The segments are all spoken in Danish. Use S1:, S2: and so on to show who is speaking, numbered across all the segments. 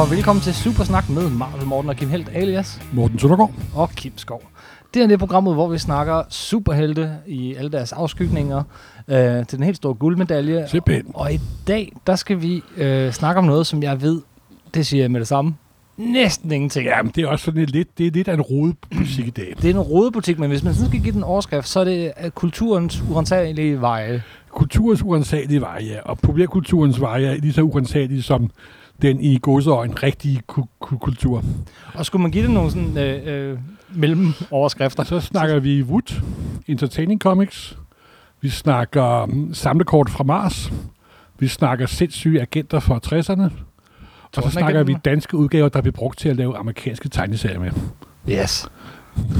S1: og velkommen til Supersnak med Marvel Morten og Kim Helt alias
S2: Morten Søndergaard.
S1: og Kim Skov. Det er det programmet, hvor vi snakker superhelte i alle deres afskygninger øh, til den helt store guldmedalje.
S2: Simpelthen.
S1: Og i dag, der skal vi øh, snakke om noget, som jeg ved, det siger jeg med det samme, næsten ingenting.
S2: Ja, men det er også sådan lidt, det er lidt af en rodebutik i dag.
S1: Det er en rodebutik, men hvis man sådan skal give den en overskrift, så er det øh, kulturens urensagelige veje.
S2: Kulturens urensagelige veje, ja. Og populærkulturens veje er lige så urensagelige som den i godseøjen rigtige ku- ku- kultur.
S1: Og skulle man give det nogle sådan øh, øh, mellemoverskrifter?
S2: Så snakker vi Wood, Entertaining Comics. Vi snakker mm, samlekort fra Mars. Vi snakker sindssyge agenter fra 60'erne. Og så snakker vi danske udgaver, der bliver brugt til at lave amerikanske tegneserier med.
S1: Yes.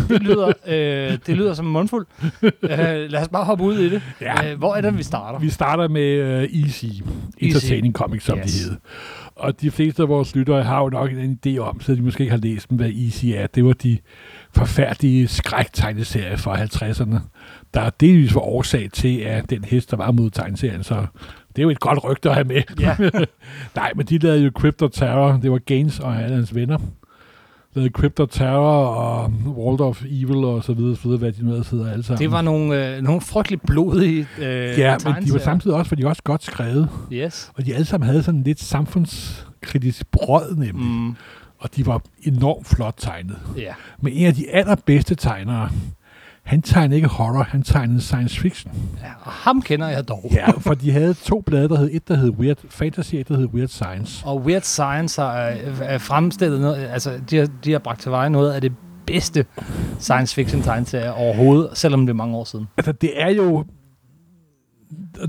S1: Det lyder, øh, det lyder som en mundfuld. Øh, lad os bare hoppe ud i det.
S2: Ja.
S1: Øh, hvor er det, vi starter?
S2: Vi starter med uh, Easy, Entertaining Comics, som
S1: Yes.
S2: de hedder. Og de fleste af vores lyttere har jo nok en idé om, så de måske ikke har læst dem, hvad Easy er. Det var de forfærdelige skræktegneserier fra 50'erne, der delvis var årsag til, at den hest, der var mod tegneserien, så det er jo et godt rygte at have med.
S1: Ja.
S2: Nej, men de lavede jo Crypto Terror. Det var Gaines og hans venner. Lavede Crypto Terror og World of Evil og så videre, så videre hvad de nu siddet alle sammen.
S1: Det var nogle, øh, nogle frygtelig blodige øh,
S2: ja, men de var samtidig også, for de var også godt skrevet.
S1: Yes.
S2: Og de alle sammen havde sådan lidt samfundskritisk brød nemlig. Mm.
S1: Mm,
S2: Og de var enormt flot tegnet.
S1: ja.
S2: Men en af de allerbedste tegnere, han tegnede ikke horror, han tegnede science fiction.
S1: ja. Og ham kender jeg dog.
S2: Ja, for de havde to blade, der hed et, der hed Weird Fantasy, et, der hed Weird Science.
S1: Og Weird Science har øh, fremstillet noget, altså de har, de har bragt til veje noget af det bedste science fiction tegneserier overhovedet, selvom det er mange år siden.
S2: Altså, det er jo...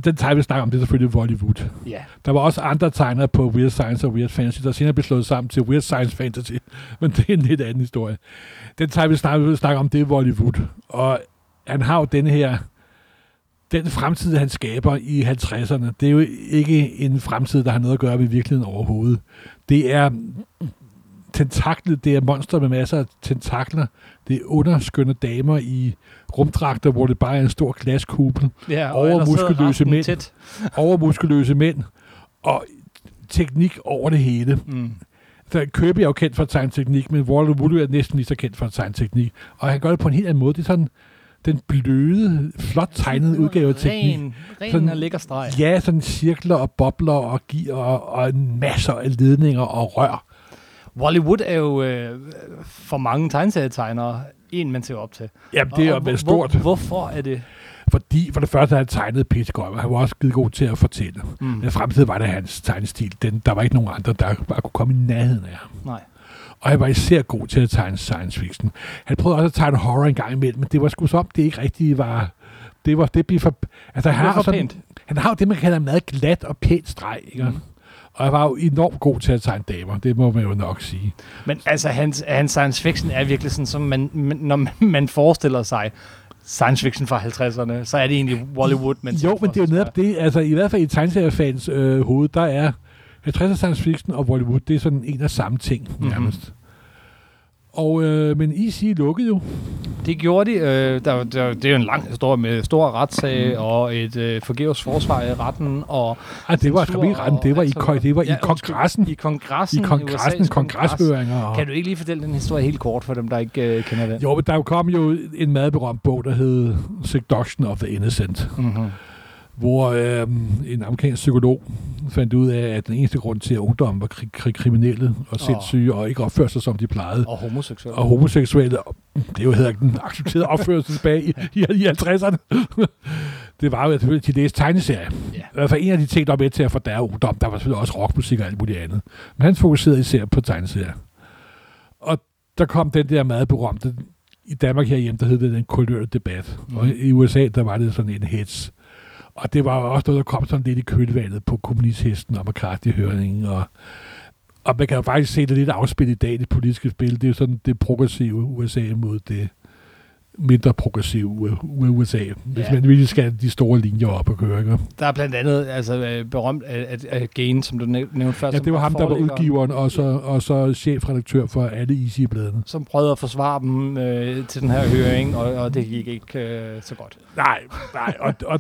S2: Den tegn, vi snakker om, det er selvfølgelig Bollywood.
S1: Ja.
S2: Der var også andre tegnere på Weird Science og Weird Fantasy, der senere blev slået sammen til Weird Science Fantasy. Men det er en lidt anden historie. Den tegn, vi snakker, vi snakker om, det er Bollywood. Og han har jo den her... Den fremtid, han skaber i 50'erne, det er jo ikke en fremtid, der har noget at gøre med virkeligheden overhovedet. Det er tentaklet, det er monster med masser af tentakler. Det er underskønne damer i rumdragter, hvor det bare er en stor glaskuppel.
S1: ja
S2: Over
S1: ellers sidder
S2: muskuløse
S1: resten
S2: mænd.
S1: Tæt.
S2: Overmuskuløse mænd. Og teknik over det hele.
S1: Mm.
S2: Så Kirby er jo kendt for at tegne teknik, men Waller Woody er næsten lige så kendt for at tegne teknik. Og han gør det på en helt anden måde. Det er sådan den bløde, flot tegnede udgave af teknik.
S1: Ren, ren
S2: Sådan-
S1: og lækker streg.
S2: Ja, sådan cirkler og bobler og gear og, og masser af ledninger og rør.
S1: Hollywood er jo øh, for mange tegneserietegnere en, man ser op til.
S2: Jamen, det er
S1: Og
S2: jo stort,
S1: Hvor, hvorfor er det?
S2: fordi for det første han tegnet Peter Grønner. Han var også skide god til at fortælle.
S1: Mm.
S2: Men fremtiden var det hans tegnestil. Den, der var ikke nogen andre, der bare kunne komme i nærheden af ham.
S1: Nej.
S2: Og han var især god til at tegne science fiction. Han prøvede også at tegne horror en gang imellem, men det var sgu så om, det ikke rigtig var... Det var det blev for... Altså, han, har sådan, han har jo det, man kalder en meget glat og pænt streg, ikke?
S1: Mm.
S2: Og han var jo enormt god til at tegne damer, det må man jo nok sige.
S1: Men altså, hans, hans science fiction er virkelig sådan, som man, når man, forestiller sig science fiction fra 50'erne, så er det egentlig Hollywood. Men
S2: jo, men det er jo netop det, altså i hvert fald i tegneseriefans øh, hoved, der er 50'er science fiction og Bollywood, det er sådan en og samme ting,
S1: Mhm.
S2: nærmest. Og, øh, men EC lukkede jo.
S1: Det gjorde de. Øh, der, der, det er jo en lang historie med stor retssag
S2: Mm.
S1: og et øh, forgæves forsvar i retten. Og
S2: Ej, det var ikke retten, det var i,
S1: og alt
S2: ko-
S1: sådan
S2: det var i.
S1: Ja, undskyld.
S2: kongressen.
S1: I kongressen
S2: I kongressen,
S1: USA's kongres.
S2: kongreshøringer. Og,
S1: Kan du ikke lige fortælle den historie helt kort for dem, der ikke øh, kender den?
S2: Jo, men der kom jo en meget berømt bog, der hed Seduction of the Innocent,
S1: Mm-hmm.
S2: Hvor øh, en amerikansk psykolog fandt ud af, at den eneste grund til, at ungdommen var kri- kri- kriminelle og sindssyge og ikke opførte sig, som de plejede,
S1: Og homoseksuel.
S2: og homoseksuelle, og det er jo hedder den accepterede opførsel tilbage i, i, i 50'erne. det var jo selvfølgelig, de læste tegneserier.
S1: Ja.
S2: I hvert fald en af de ting, der var med til at fordærve ungdom, der var selvfølgelig også rockmusik og alt muligt andet. Men han fokuserede især på tegneserier. Og der kom den der meget berømte, i Danmark herhjemme, der hed det den kulørte debat. Mm. Og i USA, der var det sådan en hets. Og det var også noget, der kom sådan lidt i kølvandet på kommunisthesten og McCarthy-høringen. Og, og man kan jo faktisk se det lidt afspillet i dag, det politiske spil. Det er jo sådan det progressive USA mod det mindre progressive USA. Hvis
S1: Ja.
S2: man virkelig skal de store linjer op og køre. Ikke?
S1: Der er blandt andet altså, øh, berømt af, af, af Gain, som du næv- nævnte før.
S2: Ja, det var ham, der var udgiveren, og så, og så chefredaktør for alle Easy-bladene.
S1: Som prøvede at forsvare dem øh, til den her høring, og, og det gik ikke øh, så godt.
S2: Nej, nej, og, og,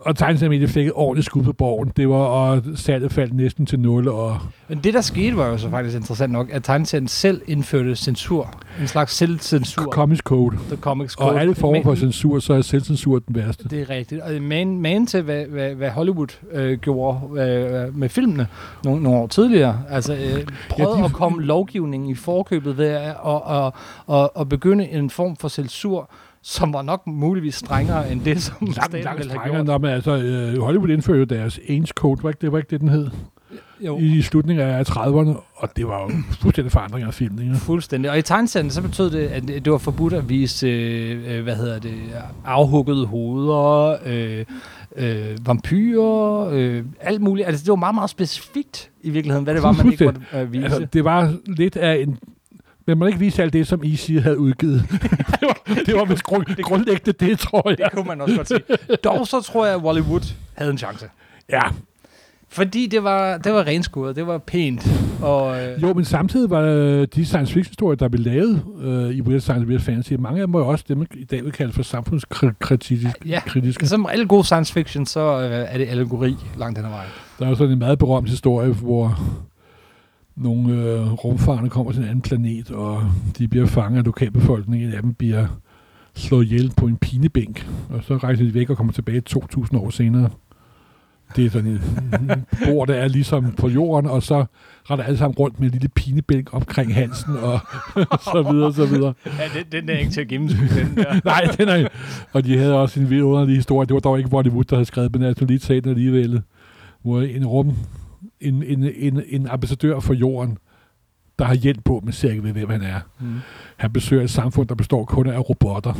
S2: og tegneserien fik et ordentligt skud på borgen. Det var, og salget faldt næsten til 0. Og
S1: Men det, der skete, var jo så faktisk interessant nok, at tegneserien selv indførte censur. En slags selvcensur.
S2: Comics Code.
S1: The Comics Code.
S2: Og alle former for censur, så er selvcensur den værste.
S1: Det er rigtigt. Og man, man til, hvad, hvad, hvad Hollywood øh, gjorde øh, med filmene nogle, nogle år tidligere. Altså øh, prøvede
S2: Ja, de-
S1: at komme lovgivningen i forkøbet ved at og, og, og, og begynde en form for censur, som var nok muligvis strengere end det, som
S2: Langt, langt
S1: ville have gjort.
S2: når man, altså, øh, Hollywood indførte jo deres Ains Code, var ikke det, var ikke det, den hed?
S1: Jo.
S2: I slutningen af 30'erne, og det var jo fuldstændig forandring af filmen.
S1: Fuldstændig. Og i tegneserien, så betød det, at det var forbudt at vise, øh, øh, hvad hedder det, afhuggede hoveder, øh, øh, vampyrer, øh, alt muligt. Altså, det var meget, meget specifikt i virkeligheden, hvad det var, man ikke måtte øh, vise.
S2: Altså, det var lidt af en... Men man ikke vise alt det, som Easy havde udgivet. det var, det var vist grund, grundlæggende det, tror jeg.
S1: Det kunne man også godt sige. Dog så tror jeg, at Bollywood havde en chance.
S2: Ja,
S1: Fordi det var, det var renskuret, det var pænt. Og, øh,
S2: jo, men samtidig var øh, de science fiction historier, der blev lavet øh, i Weird Science Weird Fantasy, mange af dem var jo også dem, i dag vil kalde for samfundskritiske.
S1: Ja.
S2: kritiske.
S1: som alle gode science fiction, så øh, er det allegori langt hen ad vejen.
S2: Der er jo sådan en meget berømt historie, hvor nogle øh, rumfarende kommer til en anden planet, og de bliver fanget af lokalbefolkningen. En af dem bliver slået ihjel på en pinebænk, og så rejser de væk og kommer tilbage 2.000 år senere. Det er sådan en bord, der er ligesom på jorden, og så retter alle sammen rundt med en lille pinebænk omkring halsen, og så videre, så videre.
S1: Ja, den, den er ikke til at gennemskue, den der.
S2: Nej, den er, og de havde også en vild underlig historie. Det var dog ikke Bollywood, der havde skrevet, men altså lige taget den alligevel. Hvor en rum, en, en, en, en ambassadør for jorden, der har hjælp på, men ser ikke ved, hvem han er.
S1: Mm.
S2: Han besøger et samfund, der består kun af robotter.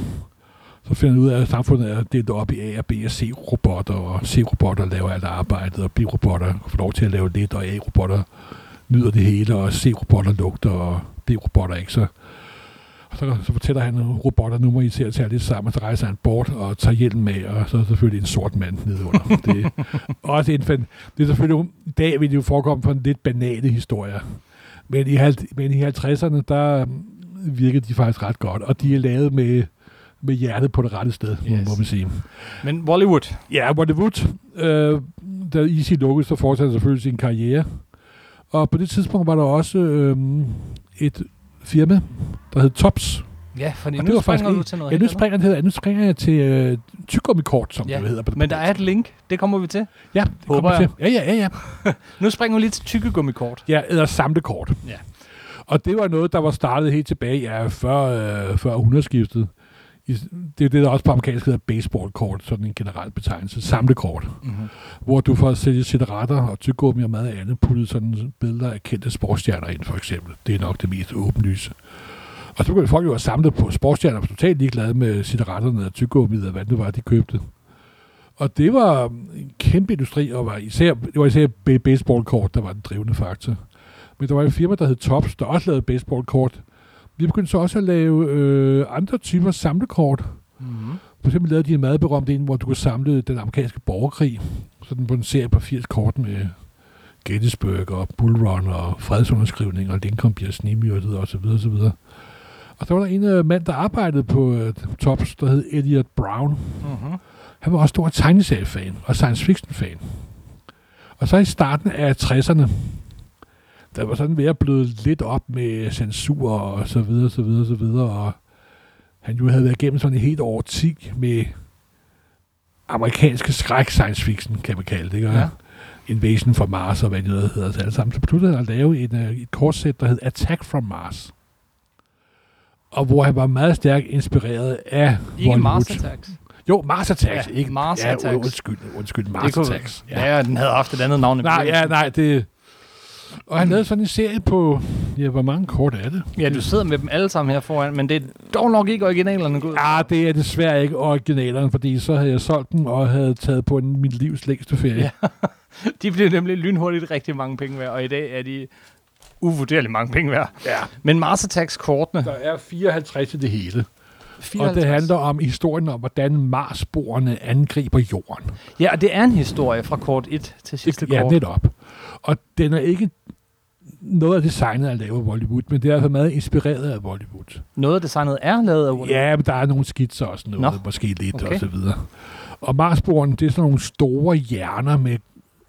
S2: Så finder han ud af, at samfundet er delt op i A og B og C-robotter, og C-robotter laver alt arbejdet, og B-robotter får lov til at lave lidt, og A-robotter nyder det hele, og C-robotter lugter, og D-robotter ikke. Så, og så, så fortæller han, at robotter nu må I til at tage lidt sammen, og så rejser han bort og tager hjelmen med, og så er selvfølgelig en sort mand nedenunder. det, er også en, fan- det er selvfølgelig, i dag vil det jo forekomme for en lidt banale historie. Men i, men i 50'erne, der øhm, virkede de faktisk ret godt, og de er lavet med, med hjertet på det rette sted. Yes. må man sige.
S1: Men Bollywood,
S2: Ja, Bollywood, øh, da Easy lukkede, så fortsatte han selvfølgelig sin karriere. Og på det tidspunkt var der også øh, et firma, der hed Tops.
S1: Ja,
S2: for
S1: nu springer
S2: faktisk,
S1: du til noget
S2: ja, nu springer, hedder, nu springer jeg til øh, tyggegummi-kort, som
S1: ja.
S2: det hedder. På
S1: men der er et link, det kommer vi til.
S2: Ja, det
S1: Håber
S2: kommer
S1: vi
S2: til. Ja, ja, ja. ja.
S1: nu springer vi lige til tyggegummi-kort.
S2: Ja, eller samlekort.
S1: Ja.
S2: Og det var noget, der var startet helt tilbage ja, før, øh, før 100-skiftet det er det, der også på amerikansk hedder baseballkort, sådan en generel betegnelse, samlekort,
S1: Mm-hmm.
S2: hvor du får sælge cigaretter og tyggegummi og meget andet, puttet sådan billeder af kendte sportsstjerner ind, for eksempel. Det er nok det mest åbenlyse. Og så begyndte folk jo at samle på sportsstjerner, totalt ligeglade med cigaretterne og tyggegummiet og hvad det var, de købte. Og det var en kæmpe industri, og var især, det var især ba- baseballkort, der var den drivende faktor. Men der var et firma, der hed Tops, der også lavede baseballkort. Vi begyndte så også at lave øh, andre typer samlekort.
S1: Mm-hmm.
S2: For eksempel lavede de en meget berømt en, hvor du kunne samle den amerikanske borgerkrig. Sådan på en serie på 80 kort med Gettysburg og Bull Run og fredsunderskrivning og Lincoln bliver snimyrdet og så videre, så videre. Og der var der en uh, mand, der arbejdede på uh, Tops, der hed Elliot Brown.
S1: Mm-hmm.
S2: Han var også stor tegneseriefan og science fiction-fan. Og så i starten af 60'erne, der var sådan ved at bløde lidt op med censur og så videre, så videre, så videre. Og han jo havde været igennem sådan et helt år 10 med amerikanske skræk science fiction, kan man kalde det. Ikke?
S1: Ja.
S2: Invasion from Mars og hvad det hedder så alle sammen. Så besluttede han at lave en, øh, et kortsæt, der hed Attack from Mars. Og hvor han var meget stærkt inspireret af
S1: Ikke. Mars Attacks.
S2: Jo, Mars Attacks.
S1: Ja,
S2: ikke
S1: Mars
S2: ja,
S1: Attacks.
S2: Undskyld, undskyld, Mars Attacks.
S1: Ja. ja, den havde haft et andet navn.
S2: Nej, ja, nej, det... Og han lavede sådan en serie på... Ja, hvor mange kort er det?
S1: Ja, du sidder med dem alle sammen her foran, men det er dog nok ikke originalerne, Gud.
S2: Ja, det er desværre ikke originalerne, fordi så havde jeg solgt dem og havde taget på en, mit livs længste ferie.
S1: Ja. De blev nemlig lynhurtigt rigtig mange penge værd, og i dag er de uvurderligt mange penge værd.
S2: ja.
S1: Men Mars Attacks-kortene...
S2: Der er 54 i det hele.
S1: 54.
S2: Og det handler om historien om, hvordan Marsborerne angriber jorden.
S1: Ja, og det er en historie fra kort 1 til sidste
S2: Ja,
S1: kort.
S2: netop. Og den er ikke noget af designet at lave Bollywood, men det er altså meget inspireret af Bollywood.
S1: Noget af designet er lavet af Walt
S2: Ja, men der er nogle skitser og sådan noget,
S1: Nå,
S2: måske lidt
S1: okay.
S2: og så videre. Og Marsboeren, det er sådan nogle store hjerner med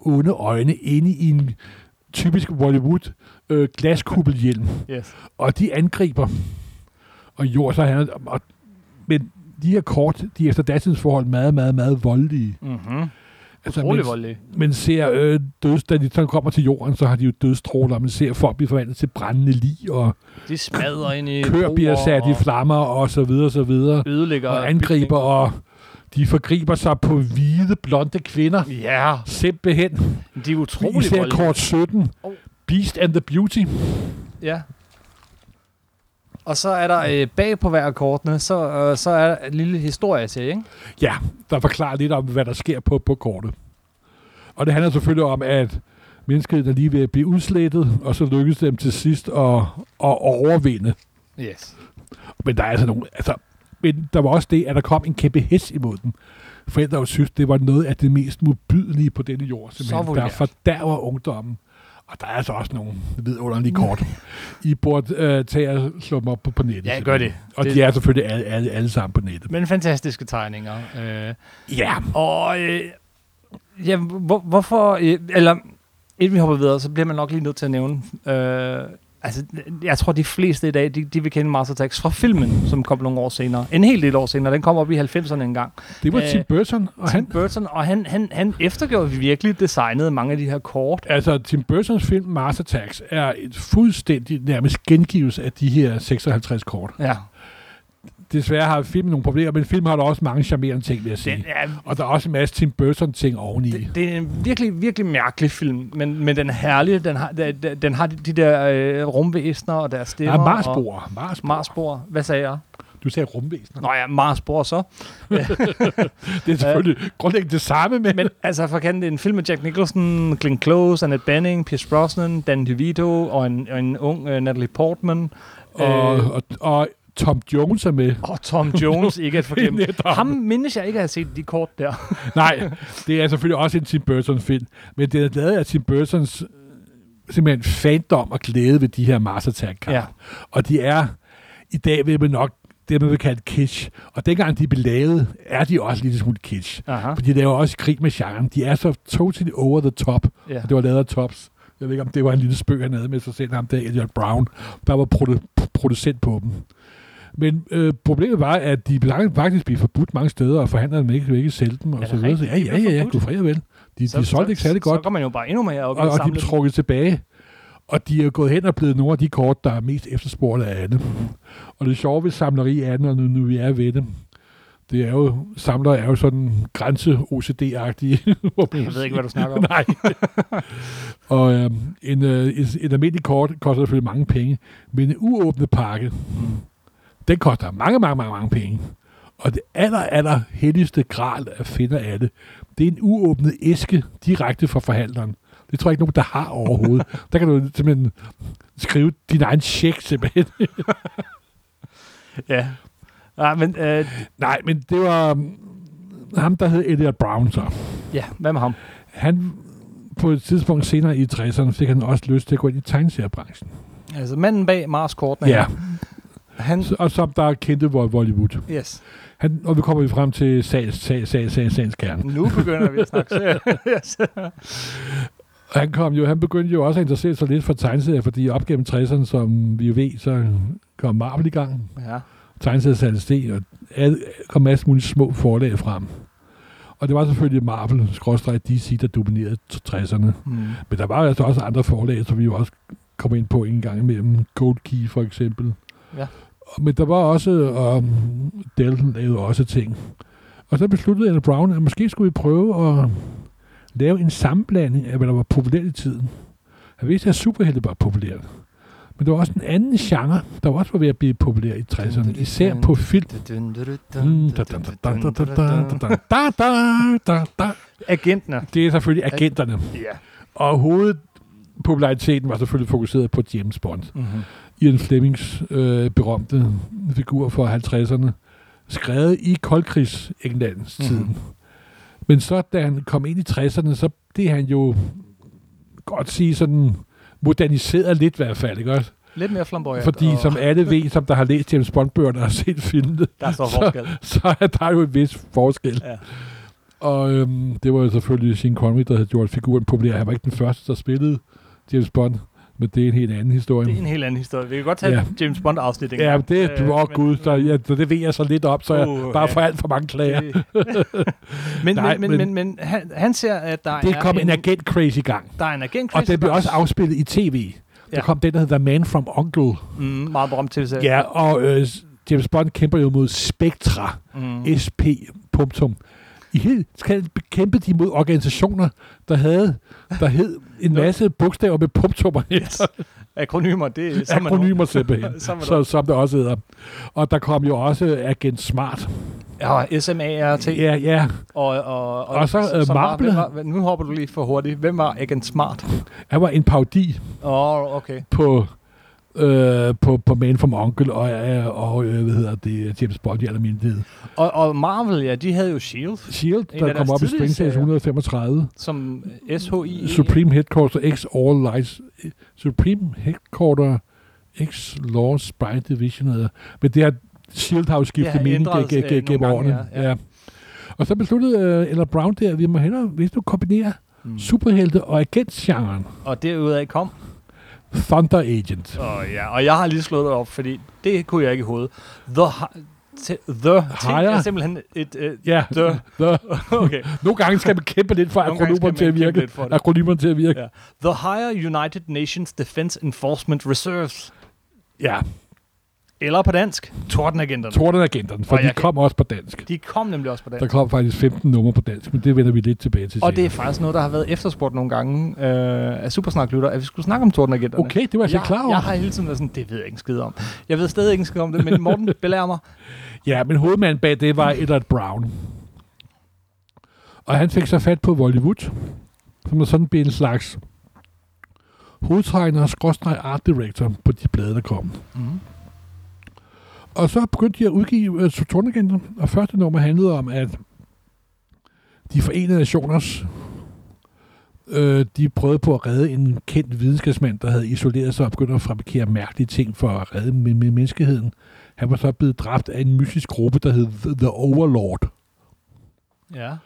S2: onde øjne inde i en typisk Hollywood øh, glaskuppelhjelm.
S1: Yes.
S2: Og de angriber. Og jord, så han, og, men de her kort, de er efter datidens forhold meget, meget, meget voldelige.
S1: Mm-hmm.
S2: Altså, mens-
S1: voldelig.
S2: man ser øh, døds, da de så kommer til jorden, så har de jo dødstråler, man ser folk blive forvandlet til brændende lig, og
S1: De smadrer ind i
S2: køer bliver sat i flammer, og så videre, så videre,
S1: ødelægger
S2: og angriber, og de forgriber sig på hvide, blonde kvinder.
S1: Ja,
S2: Simpelthen.
S1: de er utrolig
S2: Især
S1: voldelige.
S2: kort 17.
S1: Oh.
S2: Beast and the Beauty.
S1: Ja. Og så er der øh, bag på hver af kortene, så, øh, så er der en lille historie til, ikke?
S2: Ja, der forklarer lidt om, hvad der sker på, på kortet. Og det handler selvfølgelig om, at mennesket er lige ved at blive udslettet, og så lykkes dem til sidst at, at overvinde.
S1: Yes.
S2: Men der er altså nogle... Altså, men der var også det, at der kom en kæmpe hest imod dem. Forældre synes, det var noget af det mest modbydelige på denne jord, simpelthen, der fordærver ungdommen. Og der er altså også nogle vidunderlige kort. I burde øh, tage og slå dem op på, på nettet.
S1: Ja, gør det.
S2: Og
S1: Det-
S2: de er selvfølgelig alle, alle, alle sammen på nettet.
S1: Men fantastiske tegninger. Øh,
S2: Ja,
S1: og øh, ja, hvor, hvorfor... Øh, eller, inden vi hopper videre, så bliver man nok lige nødt til at nævne... Øh, altså, jeg tror, de fleste i dag, de, de vil kende Mars Attacks fra filmen, som kom nogle år senere. En hel del år senere. Den kom op i 90'erne en gang.
S2: det var
S1: Øh,
S2: Tim Burton, og
S1: Tim
S2: han,
S1: Burton, og han, han, han eftergjorde virkelig designet mange af de her kort.
S2: Altså, Tim Burtons film Mars Attacks er et fuldstændig nærmest gengivelse af de her 56 kort.
S1: Ja.
S2: Desværre har filmen nogle problemer, men filmen har da også mange charmerende ting, vil jeg sige.
S1: Den er
S2: Og der er også en masse Tim Burton-ting oveni.
S1: Det, det er en virkelig, virkelig mærkelig film, men, men den er herlig. Den har, den, den har de, de der øh, rumvæsener og deres stemmer.
S2: Ja,
S1: og
S2: Marsboer. Marsboer.
S1: Marsboer. Hvad sagde jeg?
S2: Du sagde rumvæsener.
S1: Nå ja, Marsboer så.
S2: Det er selvfølgelig grundlæggende det samme, men...
S1: Men altså, for kan det en film med Jack Nicholson, Glenn Close, Annette Bening, Pierce Brosnan, Dan DeVito og en, og en ung uh, Natalie Portman.
S2: og,
S1: Øh,
S2: og, og Tom Jones er med.
S1: og Tom Jones, ikke at forglemme. Ham mindes jeg ikke at have set de kort der.
S2: Nej, det er selvfølgelig også en Tim Burton-film, men det er lavet af Tim Burtons øh, simpelthen fandom og glæde ved de her Mars attack
S1: Ja.
S2: Og de er, i dag vil man nok, det man vil kalde kitsch. Og dengang de blev lavet, er de også lidt smule kitsch.
S1: Aha.
S2: For de laver også krig med genren. De er så totally over the top.
S1: Ja.
S2: Og det var lavet af Tops. Jeg ved ikke, om det var en lille spøg, han havde med sig selv, ham der Elliot Brown, der var produ- producent på dem. Men øh, problemet var, at de faktisk blev forbudt mange steder, og forhandlerne ikke, ikke sælge dem, og så videre. Så, ja, ja, ja, ja, du fred vel. De, de solgte ikke særlig godt,
S1: Så går man jo bare endnu mere op
S2: og, og de blev trukket tilbage. Og de er gået hen og blevet nogle af de kort, der er mest efterspurgte af alle. Og det sjove ved samleri er, når nu, nu vi er ved det, det er jo, samlere er jo sådan grænse-OCD-agtige.
S1: Jeg ved ikke, hvad du snakker om.
S2: Nej. og øhm, en, øh, et, et almindeligt kort koster selvfølgelig mange penge, men en uåbnet pakke,
S1: Mm.
S2: Den koster mange, mange, mange, mange penge. Og det aller, aller heldigste gral at finde af det, det er en uåbnet æske direkte fra forhandleren. Det tror jeg ikke nogen, der har overhovedet. der kan du simpelthen skrive din egen check simpelthen.
S1: Ja. Ja, men øh,
S2: Nej, men det var um, ham, der hed Elliot Brown så.
S1: ja, hvad med ham?
S2: Han på et tidspunkt senere i 60'erne fik han også lyst til at gå ind i tegneseriebranchen.
S1: Altså manden bag Mars-kortene.
S2: Ja,
S1: her. Han,
S2: og som der kendte Wo- Hollywood.
S1: yes.
S2: Han, og vi kommer vi frem til sags, sag, sag, sag, sagens kerne.
S1: Nu begynder vi at snakke. yes.
S2: Han, kom jo, han begyndte jo også at interessere sig lidt for tegneserier, fordi op gennem 60'erne, som vi jo ved, så kom Marvel i gang.
S1: Ja.
S2: Tegneserier satte sted, og kom masse mulige små forlag frem. Og det var selvfølgelig Marvel, skråstrej DC, der dominerede 60'erne.
S1: Hmm.
S2: Men der var altså også andre forlag, som vi jo også kommer ind på en gang imellem. Gold Key for eksempel.
S1: Ja.
S2: Men der var også, og Dell lavede også ting. Og så besluttede Al Brown, at måske skulle vi prøve at lave en sammenblanding af, hvad der var populært i tiden. Jeg vidste, at superhelte var populært. Men der var også en anden genre, der også var ved at blive populær i 60'erne, især på film.
S1: Agenterne.
S2: Det er selvfølgelig agenterne.
S1: Ja.
S2: Og hovedpopulariteten var selvfølgelig fokuseret på James Bond.
S1: Mm-hmm.
S2: Ian Flemings øh, berømte figur fra 50'erne, skrevet i koldkrigs Englands
S1: Mhm.
S2: tiden. Men så da han kom ind i 60'erne, så blev han jo godt sige sådan moderniseret lidt i hvert fald, ikke også?
S1: Lidt mere flamboyant.
S2: Fordi
S1: og
S2: som alle ved, som der har læst James Bond-bøgerne og har set filmene,
S1: Der er så
S2: så-
S1: forskel.
S2: så er der jo en vis forskel.
S1: Ja.
S2: Og øhm, det var jo selvfølgelig Sean Connery, der havde gjort figuren populær. Han var ikke den første, der spillede James Bond, men det er en helt anden historie.
S1: Det er en helt anden historie. Vi kan godt tage
S2: Ja.
S1: ja. James Bond-afsnit
S2: Ja,
S1: engang.
S2: det er
S1: Øh,
S2: åh
S1: men-
S2: gud, så, ja, så det ved jeg så lidt op, så jeg
S1: Uh,
S2: bare
S1: ja.
S2: får alt for mange klager.
S1: Det- men,
S2: Nej,
S1: men, men,
S2: men-
S1: men, han, han ser, at der
S2: Det
S1: er
S2: kom en agent crazy i gang.
S1: Der er en agent
S2: Og den blev også afspillet i tv. Der
S1: Ja.
S2: kom den, der hedder The Man from Uncle.
S1: Mm, meget berømt til
S2: Ja, og øh, James Bond kæmper jo mod Spectra.
S1: Mm.
S2: SP. Punktum. I hele skal bekæmpe de mod organisationer, der havde der hed en masse bogstaver med punktummer
S1: Yes. Akronymer, det er så man
S2: Akronymer simpelthen,
S1: Så
S2: så, som det også hedder. Og der kom jo også Agent Smart.
S1: Ja, SMART.
S2: Ja, ja.
S1: Og, og,
S2: Og så, øh,
S1: som var-
S2: Marble.
S1: hvem var, nu hopper du lige for hurtigt. Hvem var Agent Smart?
S2: Han var en parodi
S1: Åh, oh, okay.
S2: på, øh, på, på Man from Uncle og, øh, og øh, hvad hedder det, James Bond i almindelighed.
S1: Og, og Marvel, ja, de havde jo S.H.I.E.L.D.,
S2: Shield, der kom op i Spring Station
S1: serier.
S2: 135.
S1: som SHI.
S2: Supreme Headquarter X All Lies. Supreme Headquarter X Law Spy Division hedder. Men det har Shield har jo skiftet mening
S1: øh,
S2: ge-
S1: nogle
S2: gennem årene.
S1: ja, ja.
S2: Ja. Og så besluttede uh, Ella Brown der, at vi må hellere, hvis du kombinerer
S1: Mm.
S2: superhelte og agentgenren,
S1: Og derudaf kom.
S2: Thunder Agent.
S1: Og, ja, og jeg har lige slået det op, fordi det kunne jeg ikke i hovedet. The, the
S2: Higher?
S1: er simpelthen et... Uh,
S2: Ja,
S1: The.
S2: the.
S1: okay.
S2: nogle gange skal man kæmpe lidt for akronymerne til at virke. Akronymerne til at virke.
S1: Ja. The Higher United Nations Defense Enforcement Reserves.
S2: Ja,
S1: Eller på dansk, Tordenagenterne.
S2: Tordenagenterne, for
S1: Og
S2: de
S1: jeg
S2: kom også på dansk.
S1: De kom nemlig også på dansk.
S2: Der kom faktisk 15 numre på dansk, men det vender vi lidt tilbage til
S1: Og det er
S2: senere.
S1: faktisk noget, der har været efterspurgt nogle gange øh, af Supersnak-lytter, at vi skulle snakke om Tordenagenterne.
S2: Okay, det var jeg slet klar over.
S1: Jeg har hele tiden været sådan, det ved jeg ikke skid om. Jeg ved stadig ikke skid om det, men Morten belærer mig.
S2: Ja, men hovedmanden bag det var Edward Brown. Og han fik så fat på Bollywood, som sådan blev en slags hovedtegner, skråstreg art director på de blade, der kom.
S1: Mm.
S2: Og så begyndte de at udgive uh, Tornagenter, og første nummer handlede om, at de forenede nationers, øh, de prøvede på at redde en kendt videnskabsmand, der havde isoleret sig og begyndt at fabrikere mærkelige ting for at redde med, med menneskeheden. Han var så blevet dræbt af en mystisk gruppe, der hed The, Overlord.
S1: Ja.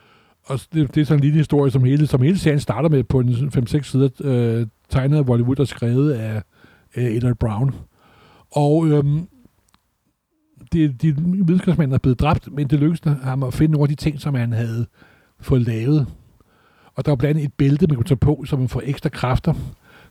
S2: Og det, det er sådan en lille historie, som hele, som hele serien starter med på en 5-6 sider, øh, tegnet af Bollywood og skrevet af øh, Edward Brown. Og øhm, det, de videnskabsmænd er blevet dræbt, men det lykkedes ham at finde nogle af de ting, som han havde fået lavet. Og der var blandt andet et bælte, man kunne tage på, så man får ekstra kræfter.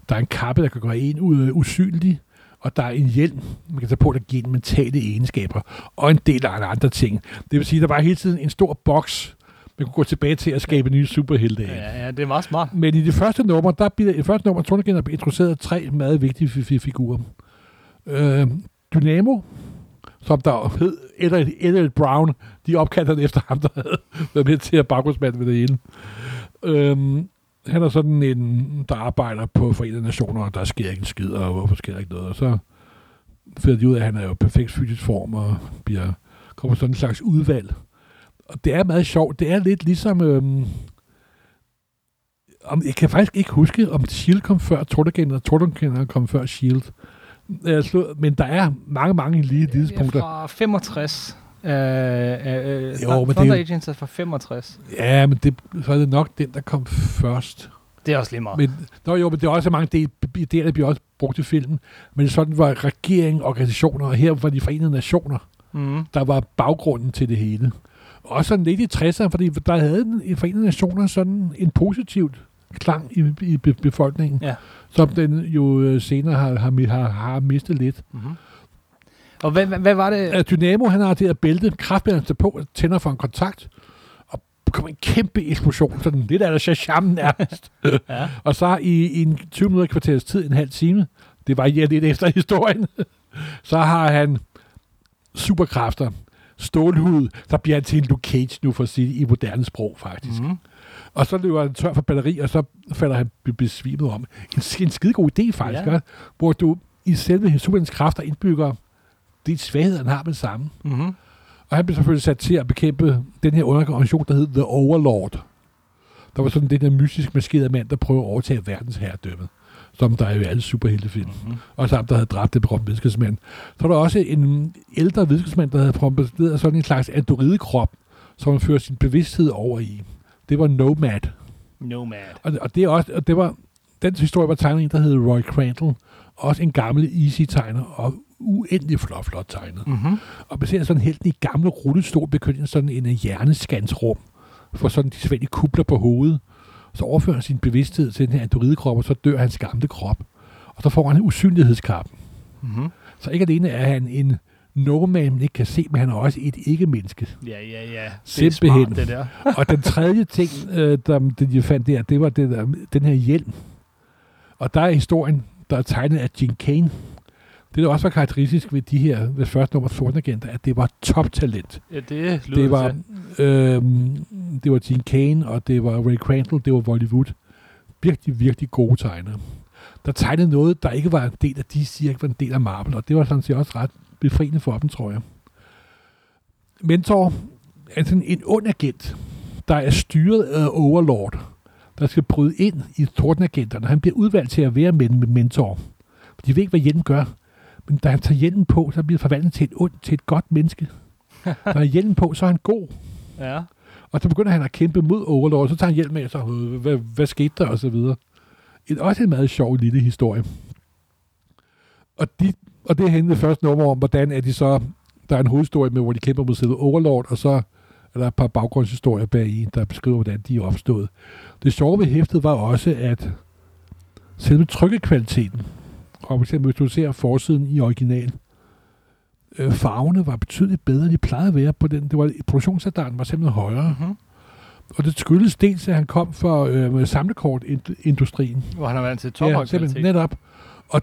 S2: Der er en kappe, der kan gøre en ud, usynlig. Og der er en hjelm, man kan tage på, der giver en mentale egenskaber. Og en del af andre ting. Det vil sige, der var hele tiden en stor boks, man kunne gå tilbage til at skabe nye superhelte af.
S1: Ja, ja, det er meget smart.
S2: Men i det første nummer, der bliver, i det første nummer, Tornagen har introduceret tre meget vigtige fi- fi- figurer. Øh, Dynamo, som der hed Edward, Edward Brown, de opkaldte han efter ham, der havde været med til at baggrundsmand med det hele. Øhm, han er sådan en, der arbejder på Forenede Nationer, og der sker ikke en skid, og hvorfor sker der ikke noget? Og så finder de ud af, at han er jo perfekt fysisk form, og bliver, kommer sådan en slags udvalg. Og det er meget sjovt. Det er lidt ligesom... Øhm, om, jeg kan faktisk ikke huske, om S.H.I.E.L.D. kom før Tordagen, og Tordagen kom før S.H.I.E.L.D. Jeg slår, men der er mange, mange lige tidspunkter.
S1: Fra 65. Øh, øh, øh,
S2: Jo, men
S1: Thunder
S2: det-
S1: Agents er fra 65.
S2: Ja, men det, så er det nok den, der kom først.
S1: Det er også lige meget.
S2: Men, nå jo, men det er også mange idéer, der bliver også brugt i filmen. Men sådan var regeringen, organisationer, og her var de forenede nationer,
S1: Mm.
S2: der var baggrunden til det hele. Også sådan lidt i 60'erne, fordi der havde den i forenede nationer sådan en positivt klang i, i be- befolkningen,
S1: Ja.
S2: som den jo øh, senere har, har, har, har mistet lidt.
S1: Mm-hmm. Og hvad, hvad, hvad var det?
S2: at Dynamo, han har det her bælte, kraftbærende på, tænder for en kontakt, og kommer en kæmpe eksplosion, sådan lidt af der shasham nærmest.
S1: Ja.
S2: og så i, i en 20 minutter kvarters tid, en halv time, det var ja, lidt efter historien, så har han superkræfter, stålhud, så bliver han til en Luke Cage nu for at sige i moderne sprog faktisk. Mm. Og så løber han tør for batteri, og så falder han be- besvimet om. En, en skide god idé faktisk,
S1: Ja.
S2: hvor du i selve Supermans kræfter indbygger de svagheder, han har med det samme.
S1: Mm-hmm.
S2: Og han blev selvfølgelig sat til at bekæmpe den her underorganisation, der hed The Overlord. Der var sådan den der mystisk maskerede mand, der prøver at overtage verdens herredømme. Som der er jo i alle superheltefilm.
S1: Mm-hmm.
S2: Og sammen, der havde dræbt det berømte videnskabsmand. Så var der også en ældre videnskabsmand, der havde prompteret sådan en slags androidekrop, som han fører sin bevidsthed over i. det var Nomad.
S1: Nomad.
S2: Og, og det, er også, og det var, den historie var tegnet en, der hed Roy Crandall. Også en gammel easy-tegner, og uendelig flot, flot tegnet.
S1: Mm-hmm.
S2: Og ser sådan helt i gamle rullestol begyndte sådan en hjerneskansrum for sådan de svældige kubler på hovedet. Så overfører han sin bevidsthed til den her androidekrop, og så dør hans gamle krop. Og så får han en usynlighedskap.
S1: Mm-hmm.
S2: Så ikke alene er han en nomad, man ikke kan se, men han er også et ikke-menneske.
S1: Ja, ja, ja. Det
S2: Simpelthen.
S1: er smart, det der.
S2: og den tredje ting, øh, der, det jeg fandt der, det var det der, den her hjelm. Og der er historien, der er tegnet af Gene Kane. Det, der også var karakteristisk ved de her, ved første nummer Sortenagenter, at det var toptalent.
S1: Ja, det lyder
S2: Det var, øh, det var Gene Kane, og det var Ray Crandall, det var Bollywood. Virkelig, virkelig gode tegnere. Der tegnede noget, der ikke var en del af DC, ikke var en del af Marvel, og det var sådan set også ret befriende for dem, tror jeg. Mentor er sådan en ond agent, der er styret af Overlord, der skal bryde ind i tordenagenterne. Han bliver udvalgt til at være med med mentor. De ved ikke, hvad hjelmen gør, men da han tager hjelmen på, så bliver han forvandlet til et ondt, til et godt menneske. Når han hjelmen på, så er han god.
S1: Ja.
S2: Og så begynder han at kæmpe mod Overlord, så tager han hjelm med, og så, hvad, hvad skete der, og så videre. Et, også en meget sjov lille historie. Og, de, og det handlede først nummer om, hvordan er de så, der er en hovedhistorie med, hvor de kæmper mod selve Overlord, og så er der et par baggrundshistorier bag i, der beskriver, hvordan de er opstået. Det sjove ved hæftet var også, at selve trykkekvaliteten, og for eksempel hvis du ser forsiden i original, øh, farverne var betydeligt bedre, end de plejede at være på den. Det var, produktionsstandarden var simpelthen højere.
S1: Mm-hmm.
S2: Og det skyldes dels, at han kom fra øh, samlekortindustrien.
S1: Hvor han har været til
S2: Ja,
S1: tophøj
S2: simpelthen netop. Og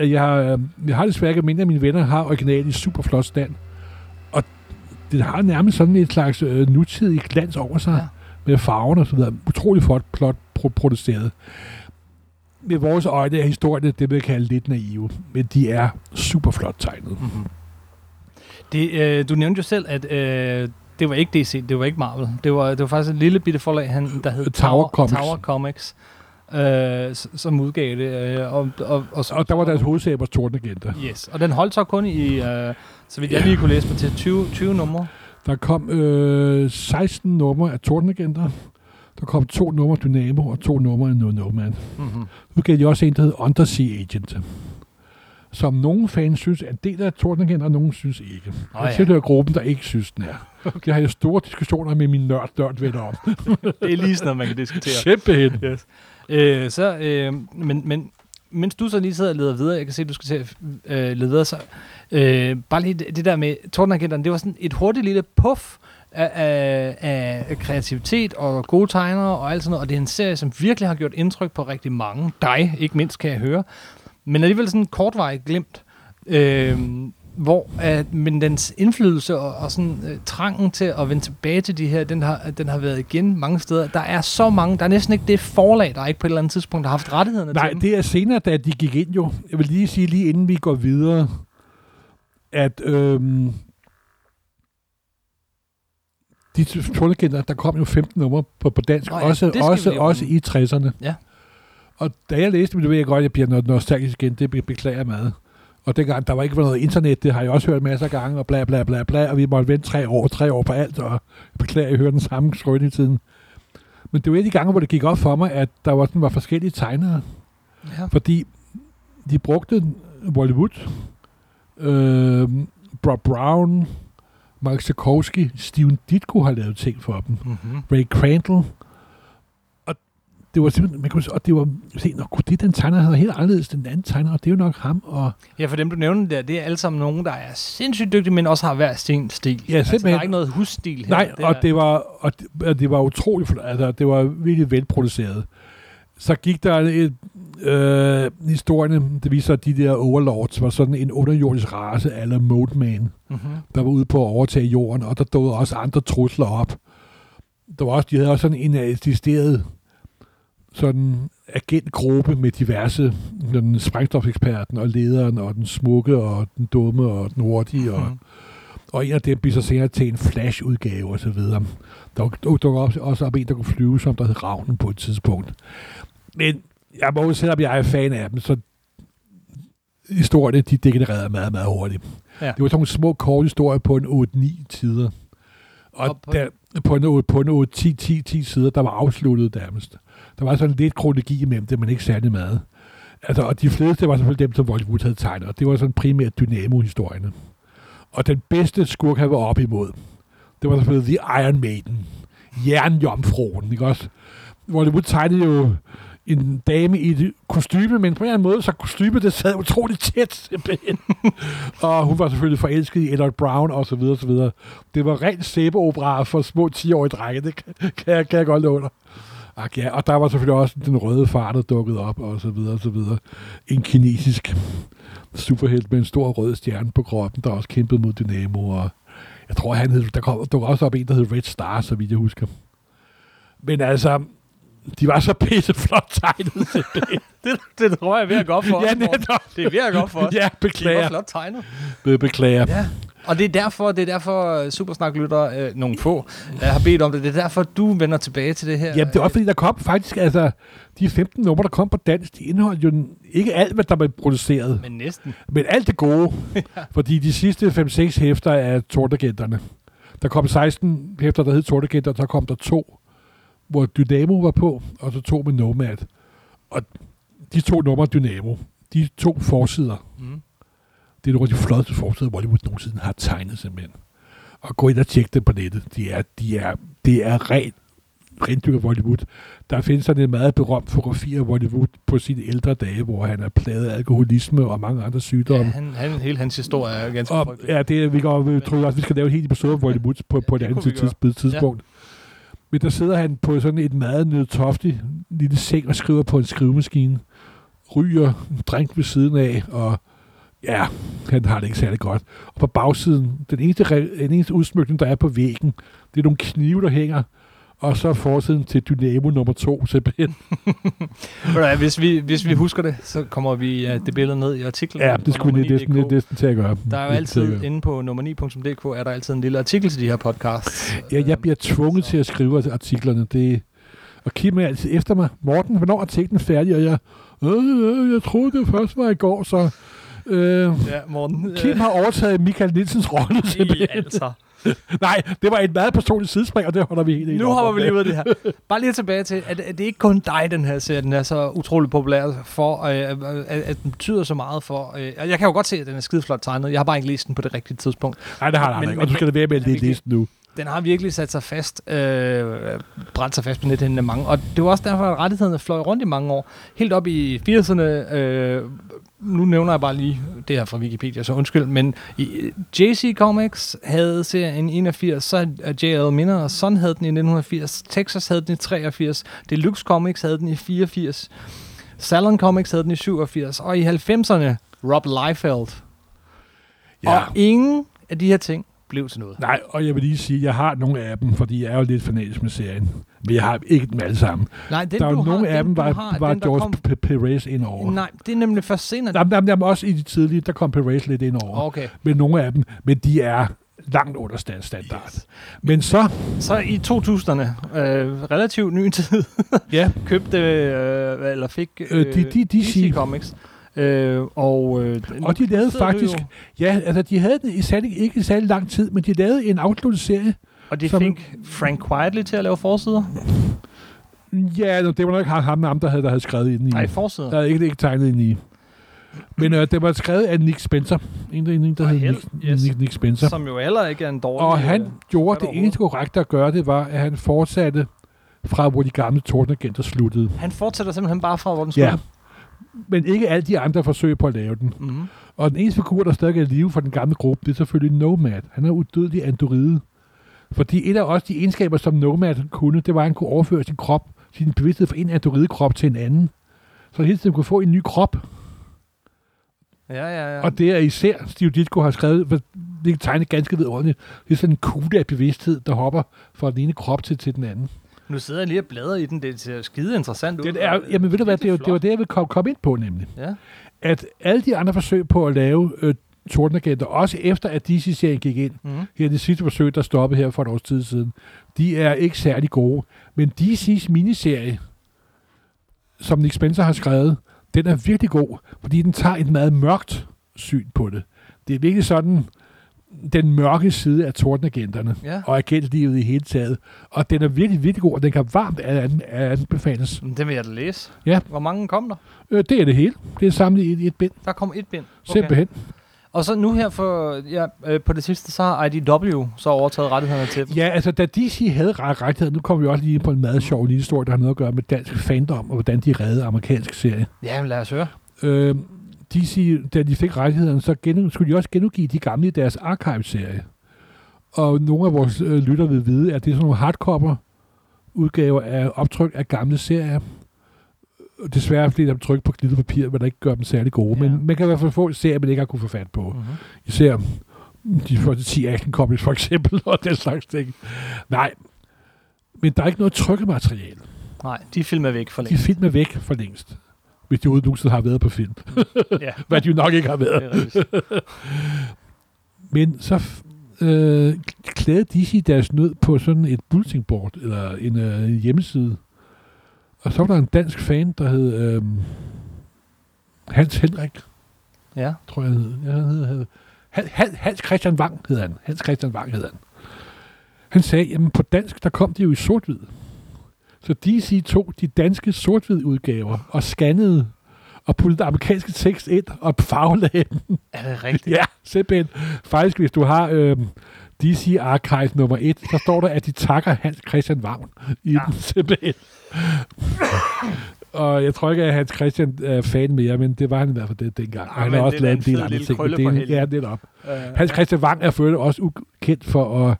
S2: øh, jeg har, øh, jeg har desværre ikke mindre af mine venner har original i super flot stand. Og det har nærmest sådan et slags øh, nutidig glans over sig,
S1: Ja.
S2: ja. med farverne og så videre. Utrolig flot plot pro- produceret. Med vores øjne er historierne det, man kalde lidt naive, men de er super flot tegnet.
S1: Mm-hmm. Det, øh, du nævnte jo selv, at øh, det var ikke DC, det var ikke Marvel. Det var, det var faktisk et lille bitte forlag, han, der hed
S2: Tower Comics.
S1: Tower Comics øh, som udgav det. Øh, og, og, og,
S2: Og der var deres hovedsag på Tordenagenter.
S1: Yes, og den holdt så kun i, øh, så vidt jeg lige kunne læse mig til, 20, 20 numre.
S2: Der kom øh, 16 numre af Tordenagenter. Der kom to numre Dynamo og to numre No No Man.
S1: Mm-hmm.
S2: Nu gav de også en, der hed Undersea Agent. Som nogle fans synes er en del af Tordenagenter, og nogen synes ikke. Jeg
S1: ja.
S2: tilhører gruppen, der ikke synes, den er. Okay. Det har jeg store diskussioner med mine nørd nørd venner om.
S1: Det er lige sådan noget, man kan diskutere.
S2: Simpelthen.
S1: Yes. Øh, så, øh, men, men mens du så lige sidder og leder videre, jeg kan se, at du skal til at øh, lede videre, så øh, bare lige det, det der med Tordenagenterne, det var sådan et hurtigt lille puff af, af, af kreativitet og gode tegnere og alt sådan noget, og det er en serie, som virkelig har gjort indtryk på rigtig mange. Dig, ikke mindst, kan jeg høre. Men alligevel sådan kortvarigt glemt. Øh, hvor at, men dens indflydelse og, og sådan øh, trangen til at vende tilbage til de her, den har, den har været igen mange steder. Der er så mange, der er næsten ikke det forlag, der er ikke på et eller andet tidspunkt har haft rettighederne
S2: Nej,
S1: til dem.
S2: det er senere, da de gik ind jo. Jeg vil lige sige, lige inden vi går videre, at øhm, de Tordenagenter, der kom jo 15 numre på, på dansk,
S1: Nå ja,
S2: også, også, også i 60'erne.
S1: Ja.
S2: Og da jeg læste dem, det ved jeg godt, at jeg bliver noget nostalgisk igen, det be- beklager jeg meget. Og dengang, der var ikke noget internet, det har jeg også hørt masser af gange, og bla bla bla bla, og vi måtte vente tre år, tre år på alt, og beklager, jeg hørte den samme skrøn i tiden. Men det var et af de gange, hvor det gik op for mig, at der var, sådan, var forskellige tegnere,
S1: Ja.
S2: fordi de brugte Bollywood, øh, Bob Brown, Mark Sikowski, Steven Ditko har lavet ting for dem.
S1: Mm-hmm.
S2: Ray Crandall. Og det var simpelthen, man kunne, og det var, se, nå, gud, det den tegner, er helt anderledes den anden tegner, og det er jo nok ham. Og,
S1: Ja, for dem du nævner der, det er alle sammen nogen, der er sindssygt dygtige, men også har hver sin stil.
S2: Ja,
S1: altså, der er ikke noget husstil her.
S2: nej,
S1: det
S2: og
S1: er,
S2: det var, og det, og det var utroligt, altså, det var virkelig velproduceret. Så gik der et, øh, historierne, det viser, at de der overlords var sådan en underjordisk race, eller Modeman.
S1: Mm-hmm.
S2: der var ude på at overtage jorden, og der dukkede også andre trusler op. Der var også, de havde også sådan en assisteret sådan agentgruppe med diverse den sprængstofeksperten og lederen og den smukke og den dumme og den hurtige og,
S1: Mhm.
S2: og en af dem blev så senere til en flash-udgave og så videre. Der dukkede også, også op en, der kunne flyve, som der hed Ravnen på et tidspunkt. Men jeg må jo selvom jeg er fan af dem, så historierne, de degenererede meget, meget hurtigt.
S1: Ja.
S2: Det var sådan nogle små, korte historier på en 8-9 tider. Og,
S1: Og på-
S2: der, på en, på en 10, 10, 10 sider, der var afsluttet nærmest. Der var sådan lidt kronologi imellem det, men ikke særlig meget. Altså, og de fleste var selvfølgelig dem, som Hollywood havde tegnet, og det var sådan primært Dynamo-historierne. Og den bedste skurk, han var op imod, det var selvfølgelig The Iron Maiden. Jernjomfruen, ikke også? Hollywood tegnede jo en dame i et kostyme, men på en eller anden måde, så kostyme, det sad utroligt tæt og hun var selvfølgelig forelsket i Edward Brown, og så videre, så videre. Det var rent sæbeopera for små 10-årige drenge, det kan, kan, jeg, kan jeg godt love dig. Ak, ja, og der var selvfølgelig også den røde far, der dukkede op, og så videre, og så videre. En kinesisk superhelt med en stor rød stjerne på kroppen, der også kæmpede mod Dynamo, og jeg tror, han hed, der kom, der var også op en, der hed Red Star, så vidt jeg husker. Men altså, de var så pisseflot tegnet. simpelthen.
S1: Det, det tror jeg er ved at gå op for
S2: ja,
S1: os.
S2: Netop.
S1: Det er ved at gå op for os.
S2: Ja,
S1: Det var
S2: beklager.
S1: flot tegnet.
S2: Be- Beklager.
S1: Ja. Og det er derfor, det er derfor øh, Supersnak-lytter, øh, nogle få, øh, har bedt om det. Det er derfor, du vender tilbage til det her.
S2: Jamen, det er også fordi, der kom faktisk, altså, de 15 numre, der kom på dansk, de indeholdt jo ikke alt, hvad der blev produceret,
S1: Men næsten.
S2: men alt det gode. fordi de sidste 5-6 hæfter af Tortagenterne, der kom 16 hæfter, der hed Tortagenter, og så kom der to, hvor Dynamo var på, og så to med Nomad. Og de to numre Dynamo, de to forsider,
S1: Mm.
S2: det er nogle af de flotteste forsider, Hollywood nogensinde har tegnet simpelthen. Og gå ind og tjek dem på nettet. De er, de er, det er rent rendyrket Hollywood. Der findes sådan en meget berømt fotografi af Hollywood på sine ældre dage, hvor han er plaget af alkoholisme og mange andre
S1: Ja,
S2: sygdomme.
S1: han, han, hele hans historie er ganske
S2: Og
S1: frygtelig.
S2: ja, det, vi, går, vi tror også, vi skal lave en helt episode om Hollywood på, på et
S1: det
S2: andet tids, tidspunkt. Men der sidder han på sådan et meget nødtoftigt lille seng og skriver på en skrivemaskine. Ryger drink ved siden af, og ja, han har det ikke særlig godt. Og på bagsiden, den eneste, den eneste udsmykning, der er på væggen, det er nogle knive, der hænger, og så forsiden til Dynamo nummer to, simpelthen.
S1: Hvis vi, hvis vi husker det, så kommer vi uh, det billede ned i artiklen.
S2: Ja, det skulle vi næsten,
S1: nummer9.dk.
S2: næsten til at gøre.
S1: Der er jo altid inde på nummer9.dk, er der altid en lille artikel til de her podcasts.
S2: Ja, jeg bliver tvunget til at skrive artiklerne. Det, og Kim er altid efter mig. Morten, hvornår er artiklen færdig? Og jeg, øh, øh, jeg troede, det først var i går, så... Øh,
S1: Ja, Morten.
S2: Kim har overtaget Michael Nielsens rolle. simpelthen.
S1: altså.
S2: Nej, det var et meget personligt sidespring, og det holder vi helt
S1: Nu hopper vi lige ud af det her. Bare lige tilbage til, at, at det er ikke kun dig, den her serie, den er så utrolig populær for, øh, at, at den betyder så meget for. Øh, jeg kan jo godt se, at den er skideflot tegnet. Jeg har bare ikke læst den på det rigtige tidspunkt.
S2: Nej, det har
S1: Men-
S2: ikke, og du skal da være med at læse listen nu.
S1: Den har virkelig sat sig fast, øh, brændt sig fast på nettet i mange. Og det var også derfor, at rettighederne fløj rundt i mange år. Helt op i 80'erne. Øh, nu nævner jeg bare lige det her fra Wikipedia, så undskyld. Men i, JC Comics havde serien i 81, så J.L. Minner og Son havde den i 1980, Texas havde den i 83, Deluxe Comics havde den i 84, Salon Comics havde den i 87, og i 90'erne Rob Liefeld.
S2: Ja.
S1: Og ingen af de her ting blev til noget.
S2: Nej, og jeg vil lige sige, at jeg har nogle af dem, fordi jeg er jo lidt fanatisk med serien. Men jeg har ikke dem alle sammen.
S1: Nej, den,
S2: der er jo
S1: har,
S2: nogle af dem, var,
S1: har,
S2: var
S1: den,
S2: George
S1: kom-
S2: P- Perez ind over.
S1: Nej, det er nemlig først senere.
S2: Jamen, jamen, jamen, også i de tidlige, der kom Perez lidt ind over.
S1: Okay.
S2: Men nogle af dem, men de er langt under stand- standard.
S1: Yes.
S2: Men så,
S1: Så i 2000'erne, øh, relativt ny tid,
S2: ja,
S1: købte, øh, eller fik øh,
S2: Øh, de- de- DC.
S1: DC Comics. Øh, og, øh,
S2: og de lavede faktisk, ja, altså de havde den i særlig, ikke i særlig lang tid, men de lavede en afsluttet serie.
S1: Og de
S2: som-
S1: fik Frank Quietly til at lave forsider.
S2: Ja, det var nok ham, ham, ham der, havde, der havde skrevet ind i.
S1: Nej, forsider.
S2: Der havde ikke, ikke tegnet ind i. Men øh, det var skrevet af Nick Spencer. En, en, en der hed Nick,
S1: yes.
S2: Nick, Nick Spencer.
S1: Som jo heller ikke er en dårlig...
S2: Og han
S1: øh,
S2: gjorde det eneste korrekte at gøre, det var, at han fortsatte fra, hvor de gamle tordenagenter sluttede.
S1: Han fortsætter simpelthen bare fra, hvor den
S2: Ja. Men ikke alle de andre forsøg på at lave den.
S1: Mm-hmm.
S2: Og den eneste figur, der stadig er live for den gamle gruppe, det er selvfølgelig Nomad. Han er udødelig androide. Fordi et af også de egenskaber, som Nomad kunne, det var, at han kunne overføre sin krop, sin bevidsthed fra en androidekrop til en anden. Så hele tiden kunne få en ny krop.
S1: Ja, ja, ja.
S2: Og det er især Steve Ditko har skrevet, det er tegnet ganske vidunderligt. Det er sådan en kugle af bevidsthed, der hopper fra den ene krop til, til den anden.
S1: Nu sidder jeg lige og bladrer i den. Det ser skide interessant ud.
S2: Det er, jamen ved du hvad, det,
S1: Virkelig
S2: det var det, jeg ville komme, komme ind på nemlig.
S1: Ja.
S2: At alle de andre forsøg på at lave øh, tordenagenter, også efter at DC-serien gik ind,
S1: Mm-hmm.
S2: her det sidste forsøg, der stoppede her for et års tid siden, de er ikke særlig gode. Men DC's miniserie, som Nick Spencer har skrevet, den er virkelig god, fordi den tager et meget mørkt syn på det. Det er virkelig sådan, den mørke side af tordenagenterne
S1: Ja.
S2: og agentlivet i hele taget. Og den er virkelig, virkelig god, og den kan varmt an- anbefales.
S1: Det vil jeg da læse.
S2: Ja.
S1: Hvor mange kom der?
S2: Øh, det er det hele. Det er samlet i et, i et bind.
S1: Der kom et bind.
S2: Simpelthen.
S1: Og så nu her for, ja, øh, på det sidste, så har IDW så overtaget rettighederne til dem.
S2: Ja, altså da DC havde ret rettigheder, nu kommer vi også lige på en meget sjov lille historie, der har noget at gøre med dansk fandom, og hvordan de reddede amerikanske serier.
S1: Ja, lad os høre.
S2: Øh, DC, da de fik rettighederne, så gen, skulle de også genudgive de gamle i deres archive-serie. Og nogle af vores øh, lytter vil vide, at det er sådan nogle hardcover udgaver af optryk af gamle serier. Desværre fordi der er tryk på glittet papir, hvad der ikke gør dem særlig gode.
S1: Ja.
S2: Men man kan i hvert fald få serier, man ikke har kunne få fat på.
S1: Mm-hmm.
S2: Især de første 10 action copies for eksempel, og den slags ting. Nej, men der er ikke noget trykkemateriale.
S1: Nej, de film er væk for
S2: De
S1: længe.
S2: film er væk for længst. Hvis de nogensinde har været på film.
S1: ja,
S2: Hvad de jo nok ikke har
S1: det
S2: været. Men så øh, klædede de deres nød på sådan et bulletin board, eller en øh, hjemmeside. Og så var der en dansk fan, der hed øh, Hans Henrik,
S1: Ja,
S2: tror jeg, han hed. Ja, han hed, hed Han- Han- Hans Christian Wang hed han. Hans Christian Wang hed han. Han sagde, jamen på dansk, der kom de jo i sort-hvid. Så DC tog de danske sort-hvid udgaver og scannede og puttede amerikanske tekst ind og farvelagde dem.
S1: er det rigtigt?
S2: Ja, simpelthen. Faktisk, hvis du har øh, DC Archive nummer 1, så står der, at de takker Hans Christian Wagn i
S1: Ja.
S2: ja. den, simpelthen. og jeg tror ikke, at Hans Christian er fan mere, men det var han i hvert fald det dengang. Og han har også lavet en del andre ting. det er-. Ja, det er op.
S1: Øh,
S2: Hans Christian Wang er øvrigt også ukendt for at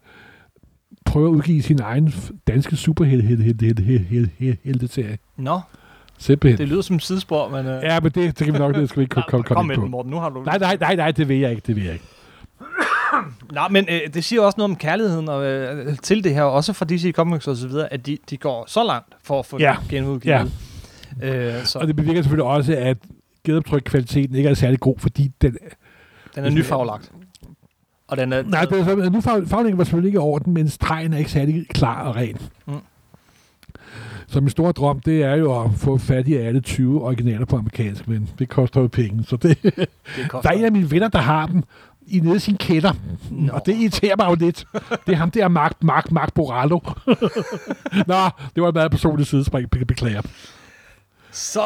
S2: prøve at udgive sin egen danske superhelte-serie.
S1: Nå,
S2: Simpelthen.
S1: det lyder som et sidespor, men... Øh,
S2: Ja, men det, det kan vi nok det skal vi ikke komme, komme,
S1: kom
S2: komme ind på.
S1: Morten. Nu har du...
S2: Nej, nej, nej, nej, det vil jeg ikke, det vil jeg ikke.
S1: Nej, men øh, det siger også noget om kærligheden og, øh, til det her, også fra DC Comics og så videre, at de, de går så langt for at få
S2: Ja.
S1: det genudgivet. Øh, så
S2: Og det bevirker selvfølgelig også, at genoptryk-kvaliteten ikke er særlig god, fordi den...
S1: den er nyfaglagt. Og den er...
S2: Nej, det er, nu fag- faglæggen var selvfølgelig ikke over den, men stregen er ikke særlig klar og ren.
S1: Mm.
S2: Så min store drøm, det er jo at få fat i alle 20 originaler på amerikansk, men det koster jo penge. Så det,
S1: det
S2: der er en af mine venner, der har dem i nede i sin kælder.
S1: Nå.
S2: Og det irriterer mig jo lidt. Det er ham der, Mark, Mark, Mark Borallo. Nå, det var et meget personligt sidespring, Be- beklager.
S1: Så,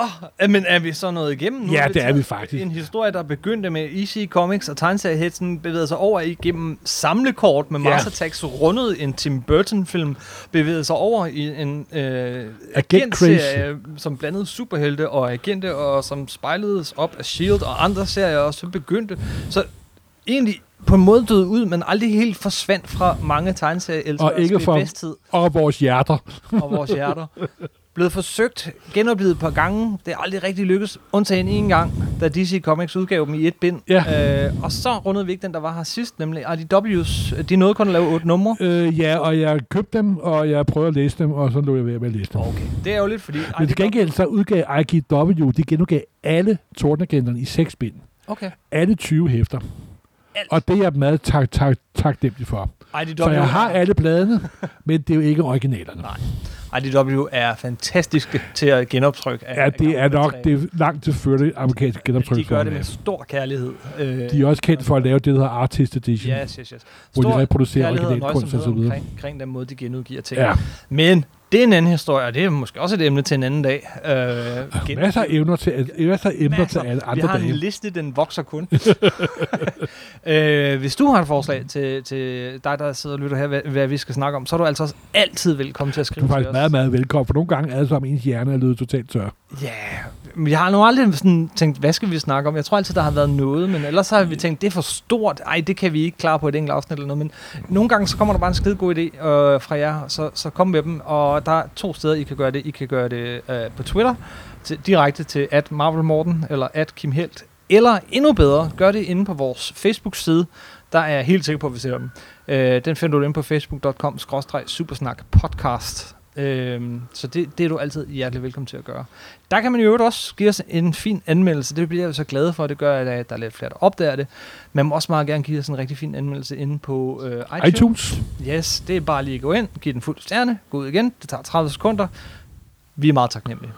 S1: men er vi så nået igennem nu?
S2: Ja, det er vi faktisk.
S1: En historie, der begyndte med EC Comics og tegneseriehetsen, bevægede sig over igennem samlekort med
S2: Ja.
S1: Mars Attacks, rundet en Tim Burton-film, bevægede sig over i en øh, agentserie, som blandede superhelte og agente, og som spejledes op af S.H.I.E.L.D. og andre serier, og så begyndte... Så egentlig på en måde døde ud, men aldrig helt forsvandt fra mange tegneserier
S2: Og ikke fra- Og vores hjerter.
S1: og vores hjerter. Blevet forsøgt, genoplevet et par gange. Det er aldrig rigtig lykkedes, undtagen en gang, da DC Comics udgav dem i et bind.
S2: Ja.
S1: Øh, og så rundede vi ikke den, der var her sidst, nemlig IDW's. De nåede kun at lave otte numre.
S2: Øh, ja, og jeg købte dem, og jeg prøvede at læse dem, og så lå jeg ved med at læse dem.
S1: Okay. Det er jo lidt, fordi...
S2: Men til gengæld så udgav IGW, de genudgav alle tordenagenterne i seks bind.
S1: Okay.
S2: Alle 20 hæfter.
S1: Alt.
S2: Og det er jeg meget tak, tak, taknemmelig for.
S1: IDW,
S2: Så jeg har alle bladene, men det er jo ikke originalerne.
S1: Nej. IDW er fantastiske til at genoptrykke. af-
S2: Ja, det er nok
S1: materiale.
S2: det langt til førte amerikanske
S1: De gør det med stor kærlighed. Øh,
S2: De er også kendt for at lave det, der hedder Artist Edition,
S1: Yes, yes, yes.
S2: hvor de
S1: Stor
S2: reproducerer
S1: kærlighed og
S2: originalkunst og så videre.
S1: omkring, omkring den måde, de genudgiver ting.
S2: Ja,
S1: Men det er en anden historie, og det er måske også et emne til en anden dag. Øh, gen-
S2: masser af emner til, masser af emner til
S1: Masser.
S2: alle
S1: Vi
S2: andre
S1: har en
S2: dage.
S1: liste, den vokser kun. øh, hvis du har et forslag til, til dig, der sidder og lytter her, hvad, hvad vi skal snakke om, så er du altså også altid velkommen til at
S2: Du
S1: skrive
S2: er faktisk meget, meget velkommen, for nogle gange er det som ens hjerne er løbet totalt tør.
S1: Ja, men jeg har nu aldrig sådan tænkt, hvad skal vi snakke om? Jeg tror altid, der har været noget, men ellers har vi tænkt, det er for stort. Ej, det kan vi ikke klare på et enkelt afsnit eller noget. Men nogle gange, så kommer der bare en skide god idé øh, fra jer, så, så kom med dem. Og der er to steder, I kan gøre det. I kan gøre det øh, på Twitter, til, direkte til at Marvel Morten eller at Kim Helt. Eller endnu bedre, gør det inde på vores Facebook-side. Der er jeg helt sikker på, at vi ser dem. Øh, den finder du inde på facebook.com supersnak podcast. Øhm, så det, det er du altid hjertelig velkommen til at gøre. Der kan man jo også give os en fin anmeldelse. Det bliver jeg jo så glad for. Det gør, at der er lidt flere, der opdager det. Man må også meget gerne give os en rigtig fin anmeldelse inde på øh, iTunes.
S2: iTunes.
S1: Yes, det er bare lige at gå ind, give den fuld stjerne, gå ud igen. Det tager 30 sekunder. Vi er meget taknemmelige.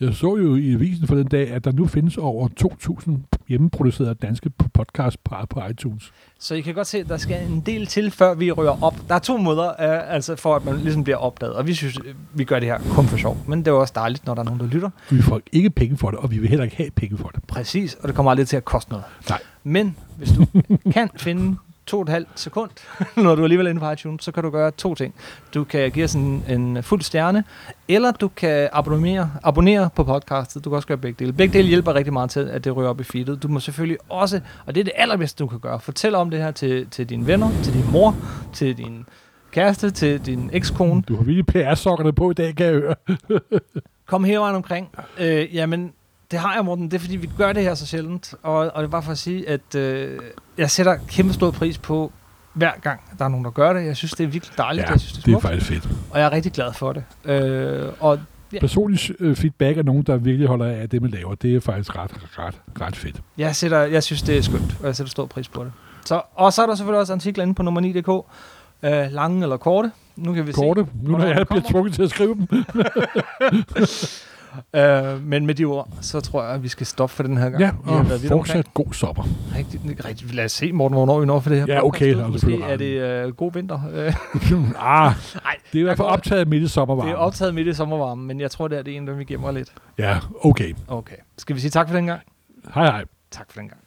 S2: Jeg så jo i avisen for den dag, at der nu findes over 2.000 hjemmeproducerede danske podcast på, på iTunes.
S1: Så I kan godt se, at der skal en del til, før vi rører op. Der er to måder, uh, altså for at man ligesom bliver opdaget. Og vi synes, øh, vi gør det her kun for sjov. Men det er også dejligt, når der er nogen, der lytter.
S2: Vi får ikke penge for det, og vi vil heller ikke have penge for det.
S1: Præcis, og det kommer aldrig til at koste noget.
S2: Nej.
S1: Men hvis du kan finde to og et halvt sekund, når du er alligevel inde på iTunes, så kan du gøre to ting. Du kan give os en, en fuld stjerne, eller du kan abonnere, abonnere på podcastet. Du kan også gøre begge dele. Begge dele hjælper rigtig meget til, at det ryger op i feedet. Du må selvfølgelig også, og det er det allerbedste, du kan gøre, fortæl om det her til, til dine venner, til din mor, til din kæreste, til din ekskone.
S2: Du har virkelig PR-sokkerne på i dag, kan jeg høre.
S1: Kom hele vejen omkring. Øh, jamen, det har jeg, Morten. Det er, fordi vi gør det her så sjældent. Og, og det er bare for at sige, at øh, jeg sætter kæmpe stor pris på, hver gang der er nogen, der gør det. Jeg synes, det er virkelig dejligt.
S2: Ja,
S1: jeg synes, det er,
S2: det er faktisk fedt.
S1: Og jeg er rigtig glad for det. Øh, og Ja.
S2: Personlig øh, feedback af nogen, der virkelig holder af det, man laver, det er faktisk ret, ret, ret fedt.
S1: jeg, sætter, jeg synes, det er skønt, og jeg sætter stor pris på det. Så, og så er der selvfølgelig også artikler inde på nummer 9.dk. Øh, lange eller korte. Nu kan vi
S2: Korte, nu når
S1: hvornår
S2: jeg
S1: det
S2: bliver tvunget til at skrive dem.
S1: Øh, men med de ord, så tror jeg, at vi skal stoppe for den her gang.
S2: Ja,
S1: Vi
S2: og
S1: været vidt omkring.
S2: fortsat god sommer.
S1: Rigtig, rigtig, lad os se, Morten, hvornår vi når for det her.
S2: Ja, okay,
S1: podcast.
S2: os
S1: Måske er det øh, god vinter. Øh,
S2: ah,
S1: Nej,
S2: det er i hvert fald optaget midt i sommervarmen.
S1: det er optaget midt i sommervarmen, men jeg tror, det er det en, der vi gemmer lidt.
S2: Ja, okay.
S1: Okay. Skal vi sige tak for den gang?
S2: Hej hej.
S1: Tak for den gang.